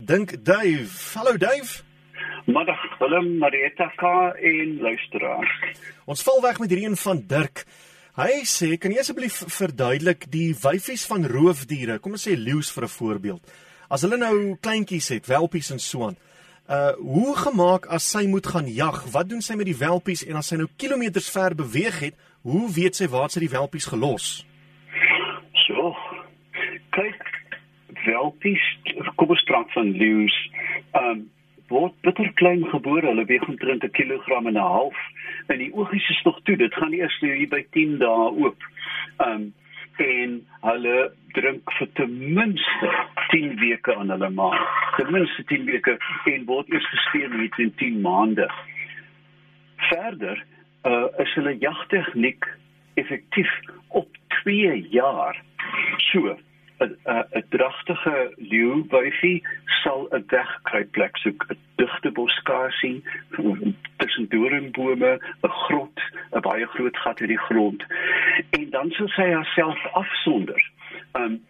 Dink Dave. Hallo Dave. Middag Willem, Marietta K en luisteraars. Ons val weg met hierdie een van Dirk. Hy sê, kan jy asseblief verduidelik die wyfies van roofdiere, kom ons sê leeu's vir 'n voorbeeld. As hulle nou kleintjies het, welpies en so aan. Uh hoe gemaak as sy moet gaan jag? Wat doen sy met die welpies en as sy nou kilometers ver beweeg het, hoe weet sy waar sy die welpies gelos? So. Kyk, welpies, kom ons praat van leeu's. Um word bitter klein gebore. Hulle weeg omtrent 'n kilogram en 'n half. En die oogies is nog toe. Dit gaan eers hier by 10 dae oop. Um en hulle drink vir ten minste 10 weke aan hulle maag. Ten minste 10 weke en word eers gespeen hier in 10 maande. Verder uh, is hulle jagtegniek effektief op 2 jaar. So 'n 'n dragtige leeuwyfie sal 'n wegkruipplek soek, 'n digte boskasie tussen doringbome, 'n grot, 'n baie groot gat in die grond. En dan sal sy haarself afsonder. Um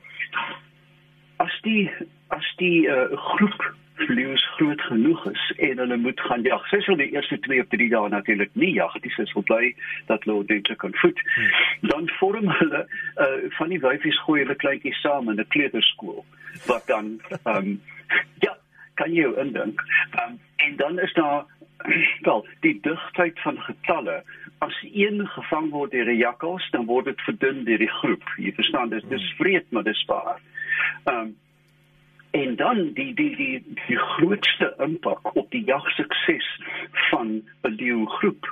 as die as die uh, groep vleuels groot genoeg is en hulle moet gaan jag. Sy sal die eerste 2 of 3 dae natuurlik nie jag nie. Sy sal bly dat hulle ordentlik kan voed. Vorm hulle uh, van die wyfies gooi hulle kleintjies saam in 'n kleuterskool wat dan ehm um, ja, kan jy indink. Um, en dan is daar wel die digtheid van getalle. As een gevang word deur 'n jakkals dan word dit verdun deur die groep. Jy verstaan dis dis vreed maar dis waar. Ehm um, en dan die die die die grootste impak op die jagsukses van 'n leeugroep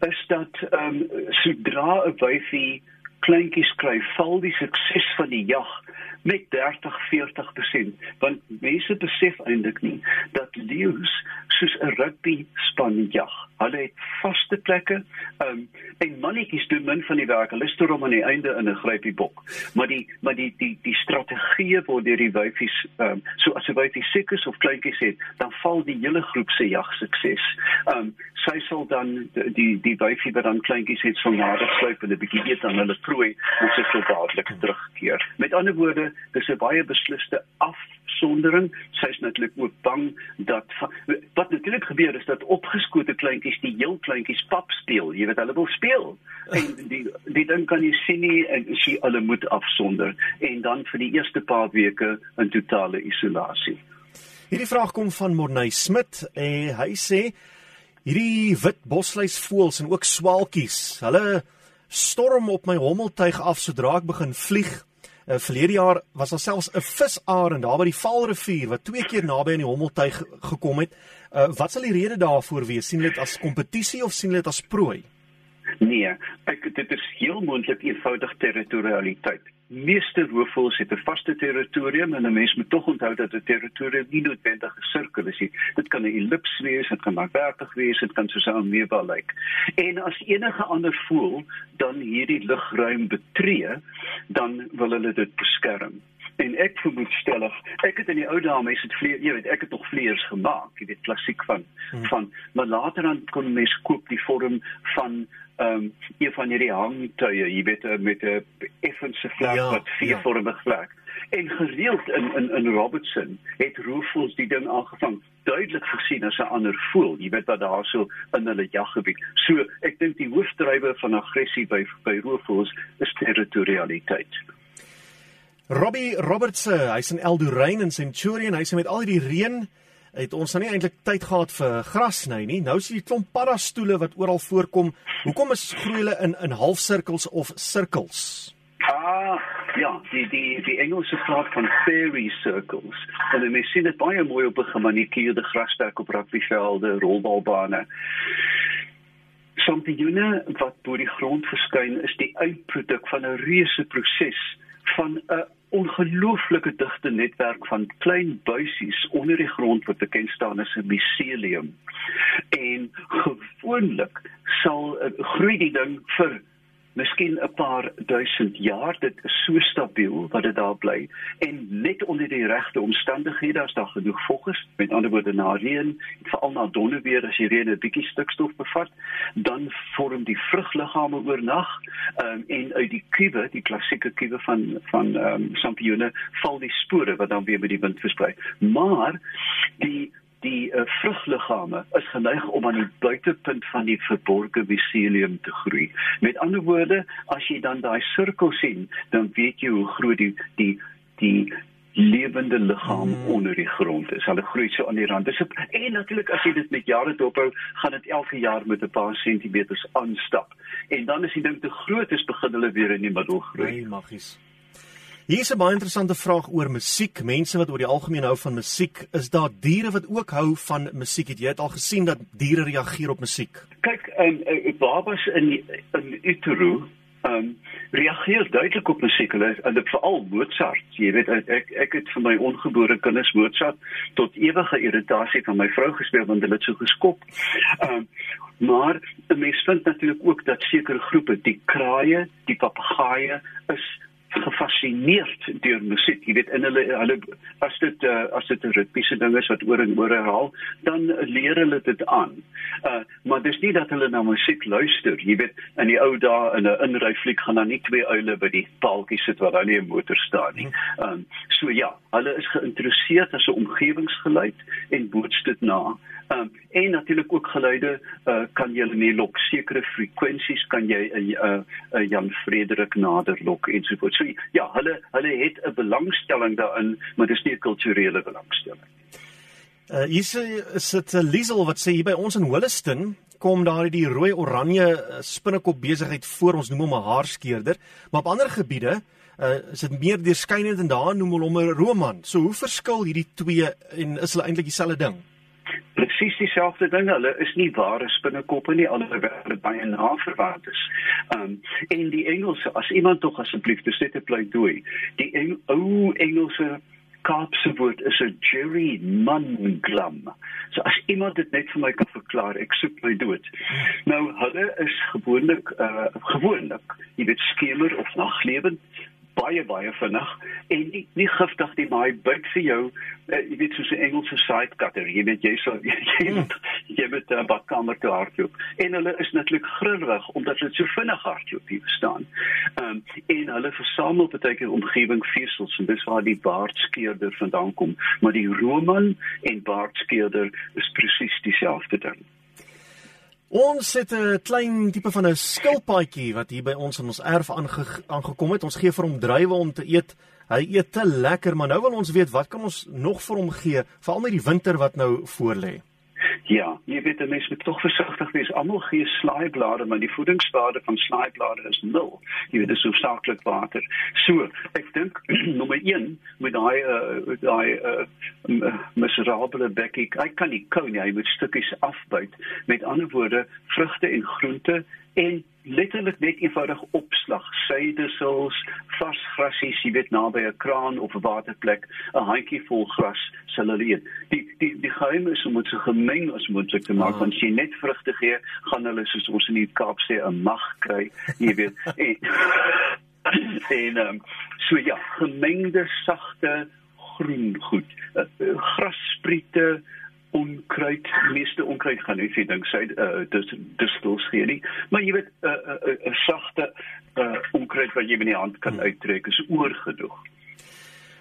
is dat ehm um, sodra 'n wyfie kleintjies kry, val die sukses van die jag met 30-40% want mense besef eintlik nie dat leeu's soos 'n rugby span jag. Hulle het vaste plekke. Um, en mannetjies doen min van die werk. Hulle stoor hom aan die einde in 'n grypie bok. Maar die maar die die die strategie word deur die wyfies ehm um, so as 'n wyfie siek is of kleintjies het, dan val die hele groep se jag sukses. Ehm um, sy sal dan die die wyfie wat dan kleintjies het sal nader sluip en 'n bietjie eet aan hulle prooi en sy sal dadelik terugkeer. Met ander woorde, dis 'n baie beslisste afsondering. Sy is natuurlik ook bang dat wat natuurlik gebeur is dat opgeskote kleintjies die heel kleintjies pap speel. Jy weet hulle wil speel. En die die ding kan jy sien nie en sy hulle moet afsonder en dan vir die eerste paar weke in totale isolasie. Hierdie vraag kom van Morney Smit en hy sê hierdie wit bosluisvoëls en ook swaalkies, hulle storm op my hommeltuig af sodra ek begin vlieg Uh, verlede jaar was daar selfs 'n visarend daar by die Vaalrivier wat twee keer naby aan die Hommeltuig gekom het. Uh, wat sal die rede daarvoor wees? sien dit as kompetisie of sien dit as prooi? Nee, ek dit is heel moontlik eenvoudig territorialiteit meeste roofvoëls het 'n vaste territorium en 'n mens moet tog onthou dat 'n territorium nie noodwendig 'n sirkel is nie. Dit kan 'n ellips wees, dit kan langwerpig wees, dit kan soos 'n amoeba lyk. En as enige ander voël dan hierdie lugruim betree, dan wil hulle dit beskerm. En ek vermoed stellig, ek het in die ou dae mense het vleer, jy weet, ek het tog vleers gemaak, jy weet klassiek van hmm. van maar later dan kon mense koop die vorm van ehm um, een van hierdie hangtuie, jy weet eh, met 'n effense vlek ja, wat viervormig ja. vlek. En gereeld in in in Robertson het roofvoëls die ding aangevang duidelik gesien as 'n ander voël, jy weet wat daar so in hulle jaggebied. So ek dink die hoofdrywer van aggressie by by roofvoëls is territorialiteit. Robbie Robertson, hy's in Eldorein in Centurion, hy's met al hierdie reën het ons nou nie eintlik tyd gehad vir gras sny nie. Nou sien jy klomp paddastoele wat oral voorkom. Hoekom is groei hulle in in halfsirkels of sirkels? Ah, ja, die die die Engelse praat van fairy circles. En jy sien dit baie mooi op 'n gemanikeerde grasperk op rugbyvelde, rolbalbane. Sampioene wat bo die grond verskyn is die uitproduk van 'n reuse proses van 'n ongelooflike digte netwerk van klein buisies onder die grond wat bekend staan as 'n miselium. En gewoonlik sal uh, groei die ding vir miskien 'n paar duisend jaar. Dit is so stabiel wat dit daar bly en net onder die regte omstandighede as daar genoeg vog is, met ander woorde na reën, veral na donderweer as die reën 'n bietjie stikstof bevat, dan vorm die vrugliggaame oornag um, en uit die kuwe, die klassieke kuwe van van ehm um, sampioene, val die spore wat dan weer met die wind versprei. Maar die die uh, vrugliggaame is geneig om aan die buitepunt van die verborgde miselium te groei. Met ander woorde, as jy dan daai sirkel sien, dan weet jy hoe groot die die die lewende liggaam hmm. onder die grond is. Hulle groei so aan die rand. Dis en natuurlik as jy dit met jare dophou, gaan dit elke jaar met 'n paar sentimeters aanstap. En dan as die ding te groot is, begin hulle weer in die middel groei. Nee, magies. Hier is 'n baie interessante vraag oor musiek. Mense wat oor die algemeen hou van musiek, is daar diere wat ook hou van musiek? Het jy dit al gesien dat diere reageer op musiek? Kyk, en um, uh, babas in in utero um, reageer duidelik op musiek. Hulle en veral Mozart. Jy weet ek ek het vir my ongebore kinders Mozart tot ewige irritasie van my vrou gespeel want hulle het so geskop. Um, maar 'n mens vind natuurlik ook dat sekere groepe, die kraaie, die papegaaie is gefassineerd deur musiek. Jy weet in hulle hulle as dit uh, as dit 'n ritmiese ding is wat oor en oor herhaal, dan leer hulle dit aan. Uh maar dis nie dat hulle na musiek luister. Jy weet in die ou dae in 'n inry fliek gaan daar nie twee uile by die paaltjie sit waar hulle 'n motor staan nie. Um so ja, hulle is geïnteresseerd as 'n omgewingsgeluid en boots dit na. Um, en natuurlik ook geluide uh, kan jy nie lok sekere frekwensies kan jy 'n uh, uh, uh, Jan Frederik nader lok en so voort. Ja, hulle hulle het 'n belangstelling daarin, maar dis nie 'n kulturele belangstelling. Uh hier is dit 'n Liesel wat sê hier by ons in Holliston kom daar die rooi oranje spinnekop besigheid voor ons noem hom 'n haarskeerder, maar op ander gebiede uh is dit meer deurskynend en daar noem hulle hom 'n roman. So hoe verskil hierdie twee en is hulle eintlik dieselfde ding? Presies dieselfde ding. Hulle is nie ware spinnekoppe nie, alhoewel hulle baie na verwant is. Um en die Engelse, as iemand tog asseblief dis net 'n pleidooi. Die eng, ou Engelse Kaapse woord is 'n jury manglam. So as iemand dit net vir my kan verklaar, ek soek my dood. Nou hulle is gewoonlik uh gewoonlik, jy weet skemer of naglewend baie baie vinnig en nie nie giftig nie maar hy byt vir jou uh, jy weet soos 'n Engelse side cutter jy weet jy sal jy, moet jy moet uh, badkamer te hardloop. En hulle is natuurlik grillerig omdat hulle so vinnig hardloop hier staan um, en hulle versamel baie keer omgewing vesels en dis waar die baardskeerder vandaan kom. Maar die roman en baardskeerder is presies dieselfde ding Ons het 'n klein tipe van 'n skilpaadjie wat hier by ons in ons erf aange aangekom het. Ons gee vir hom druiwe om te eet. Hy eet te lekker, maar nou wil ons weet wat kan ons nog vir hom gee, veral met die winter wat nou voorlê. Ja, jy weet mense moet tog versigtig wees. Almal gee slaaiblare, maar die voedingswaarde van slaaiblare is nul. Jy weet dit is hoofsaaklik water. So, ek dink nommer 1 met daai uh, daai uh, miserable bekkie, hy kan nie kou nie, hy moet stukkies afbyt. Met ander woorde, vrugte en groente en letterlik net eenvoudig opslag. Suidesels vars grasies jy weet naby 'n kraan of 'n waterplek 'n handjie vol gras sal hulle eet die die die geheim is om dit so gemeng as moontlik te maak ah. want as jy net vrugte gee gaan hulle soos ons in die Kaap sê 'n mag kry jy weet. En en um, so ja gemengde sagte groen goed. Uh, uh, grasspriete onkruid meeste onkruid gaan nie sê dink sy uh, dis dis stels gee nie maar jy weet 'n uh, 'n uh, uh, sagte uh, onkruid wat jy met die hand kan hmm. uittrek is oorgedoog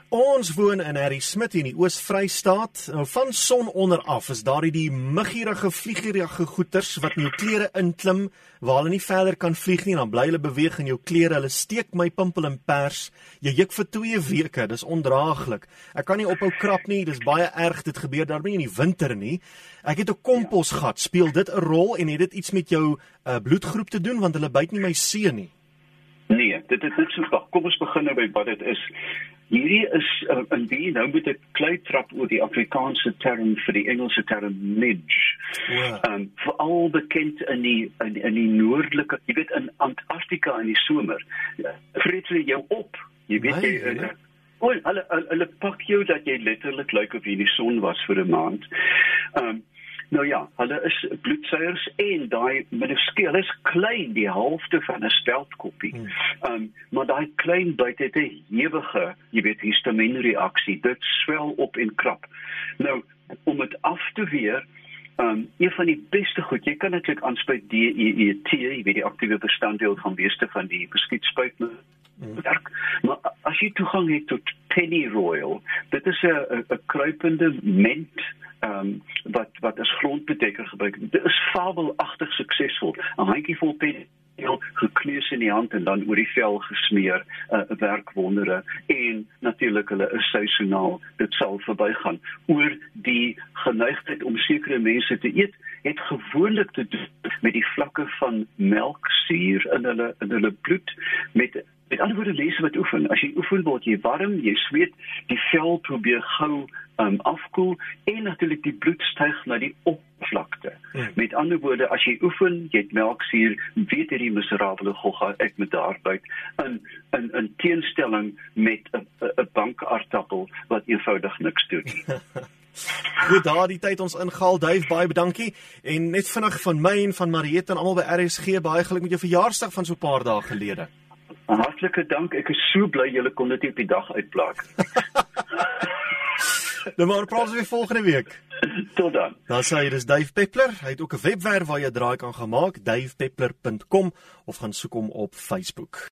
Ons woon in Harry Smit in die Oos-Vrystaat. Nou van son onder af is daar die muggierige vliegerige goeters wat in jou klere inklim waar hulle nie verder kan vlieg nie, dan bly hulle beweeg in jou klere. Hulle steek my pimpel en pers. Jy juk vir 2 weke. Dis ondraaglik. Ek kan nie ophou krap nie. Dis baie erg. Dit gebeur daarmee in die winter nie. Ek het 'n komposgat. Speel dit 'n rol en het dit iets met jou uh, bloedgroep te doen want hulle byt nie my seun nie. Nee, dit is net so. Kom ons begin nou by wat dit is. Hierdie is uh, in die nou moet ek klei trap oor die Afrikaanse term vir die Engelse term midge. Ja. Ehm um, veral bekend in die in, in die noordelike, jy weet in Antarktika in die somer. Vreet hulle jou op. Jy weet jy uh, oh, hulle hulle pak jou dat jy letterlik lyk of jy in die son was vir 'n maand. Ehm um, Nou ja, hulle is bloedsuiers en daai minuskule is klein, die helfte van 'n speldkoppie. Hmm. Um maar daai klein byt het 'n ewige, jy weet, histamienreaksie. Dit swel op en krap. Nou om dit af te weer Um een van die beste goed, jy kan natuurlik aanspreek DEET, jy weet die aktiewe bestanddeel van meeste van die beskietspuit werk. Maar as jy toegang het tot Pennyroyal, dit is 'n 'n kruipende ment ehm um, wat wat as grondbedekker gebruik. Dit is fabelagtig suksesvol. 'n Handjie vol pen heel gekneus in die hand en dan oor die vel gesmeer 'n uh, werk wondere en natuurlik hulle is seisoonaal dit sal verbygaan oor die geneigtheid om sekere mense te eet het gewoonlik te doen met die vlakke van melksuur in hulle in hulle bloed met Met ander woorde mense wat oefen, as jy oefen word jy warm, jy sweet, die vel probeer gou um, afkoel en natuurlik die bloed styg na die oppervlakte. Hmm. Met ander woorde, as jy oefen, jy het melksuur, weet jy die miserabele gogga ek met daarbuit in in in teenstelling met 'n 'n bankaartappel wat eenvoudig niks doen nie. Goed, daardie tyd ons ingehaal, Dave, baie dankie. En net vinnig van my en van Mariette en almal by RSG, baie geluk met jou verjaarsdag van so 'n paar dae gelede. Hartlike dank. Ek is so bly julle kon dit op die dag uitplaak. nou maar praat ons weer volgende week. Tot dan. Dan sê jy dis Dave Peppler. Hy het ook 'n webwerf waar jy draai kan gemaak, davepeppler.com of gaan soek hom op Facebook.